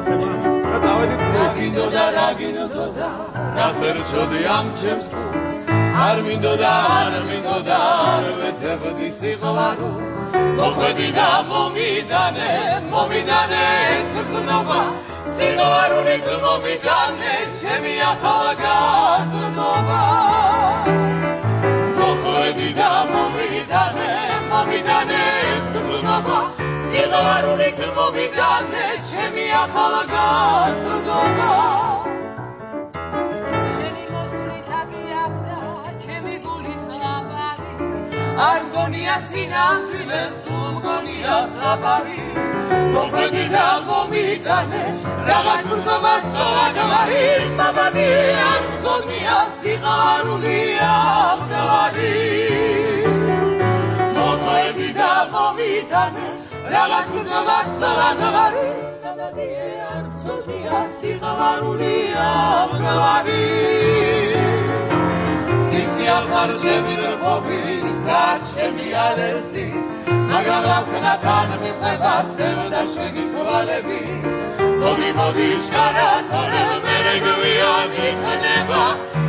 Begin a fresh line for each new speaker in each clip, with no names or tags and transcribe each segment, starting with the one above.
მოგეცემა და წავედით
რა გინდოდა რა გინდოდა რას ერჩოდი ამ ჩემს გულს არ მინდოდა არ მინდოდა არ ვეცებდი სიყვარულს მოხვედი და მომიდანე მომიდანე ეს გრძნობა სიყვარულით მომიდანე ჩემი ახლა გაზრდობა მოხვედი და მომიდანე მომიდანე ეს გრძნობა სიყვარულით მომიდანე ჩემი ახლა გაზრდობა. არ მგონია სინამდვილე სულ მგონია საბარი მოხედი და მომიტანე რაღაც მგობა სოაგარი მამადი არ მგონია სიყვარულია მგარი მოხედი და მომიტანე რაღაც მგობა სოაგარი მამადი არ მგონია სიყვარულია მგარი ისი ახარ ჩემი რბობის და ჩემი ალერსის. მაგრამ რამქნათან მიყვება სევდა შეგითვალების მოდი მოდი შკარა თორე მერე გვიანი ქნება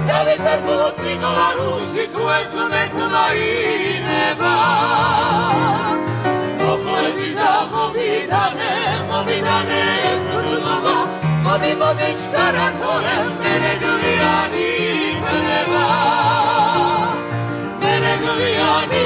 დავით პერბულოცი გლარუში თუ ეს მომეთმაინება Modi modičkara korel, mene glijani, mene va, mene.